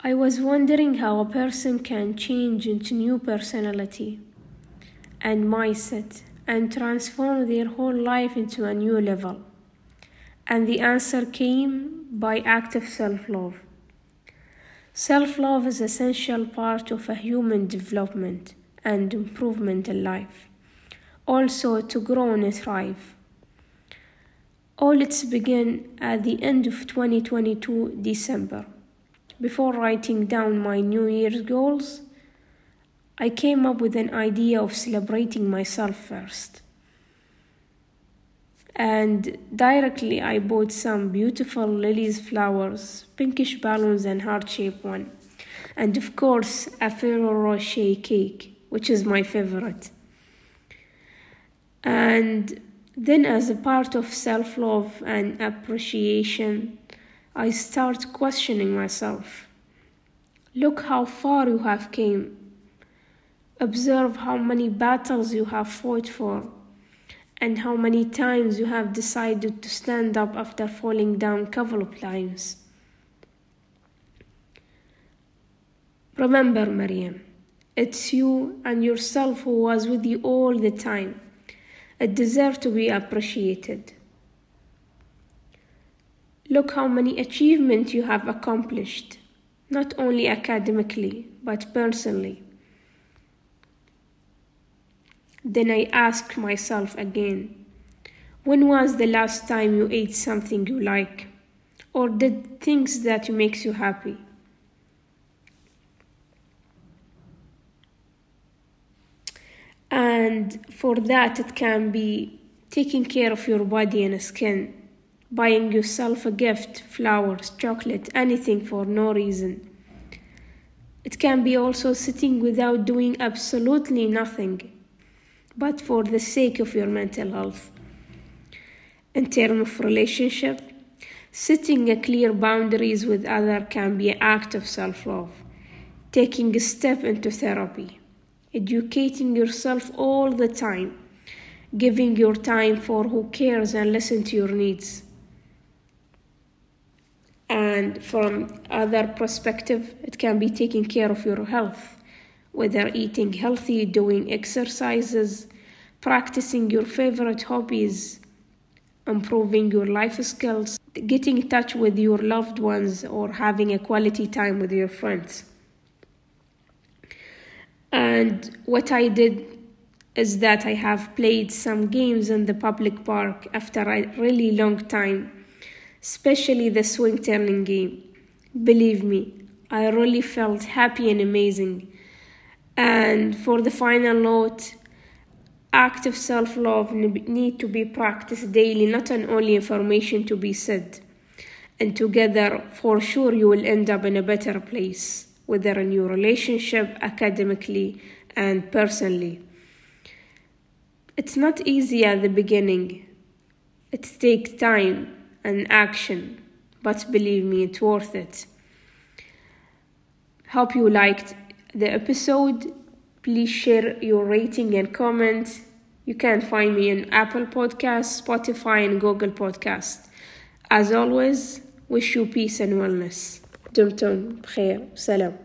I was wondering how a person can change into new personality and mindset and transform their whole life into a new level. And the answer came by active self love. Self love is essential part of a human development and improvement in life. Also to grow and thrive. All its begin at the end of 2022 December. Before writing down my New Year's goals, I came up with an idea of celebrating myself first. And directly I bought some beautiful lilies flowers, pinkish balloons and heart-shaped one. And of course, a Ferrero Rocher cake, which is my favorite. And then as a part of self-love and appreciation, I start questioning myself. Look how far you have came Observe how many battles you have fought for, and how many times you have decided to stand up after falling down couple of times. Remember, Maryam, it's you and yourself who was with you all the time. It deserves to be appreciated. Look how many achievements you have accomplished, not only academically, but personally. Then I asked myself again, when was the last time you ate something you like or did things that makes you happy? And for that, it can be taking care of your body and skin, buying yourself a gift, flowers, chocolate, anything for no reason. It can be also sitting without doing absolutely nothing but for the sake of your mental health. In terms of relationship, setting a clear boundaries with other can be an act of self-love. Taking a step into therapy, educating yourself all the time, giving your time for who cares and listen to your needs. And from other perspective, it can be taking care of your health whether eating healthy, doing exercises, practicing your favorite hobbies, improving your life skills, getting in touch with your loved ones, or having a quality time with your friends. And what I did is that I have played some games in the public park after a really long time, especially the swing turning game. Believe me, I really felt happy and amazing. And for the final note, active self-love need to be practiced daily, not an only information to be said. And together, for sure, you will end up in a better place, whether in your relationship, academically, and personally. It's not easy at the beginning. It takes time and action, but believe me, it's worth it. Hope you liked the episode. Please share your rating and comment. You can find me on Apple Podcasts, Spotify, and Google Podcasts. As always, wish you peace and wellness. دمتم بخير سلام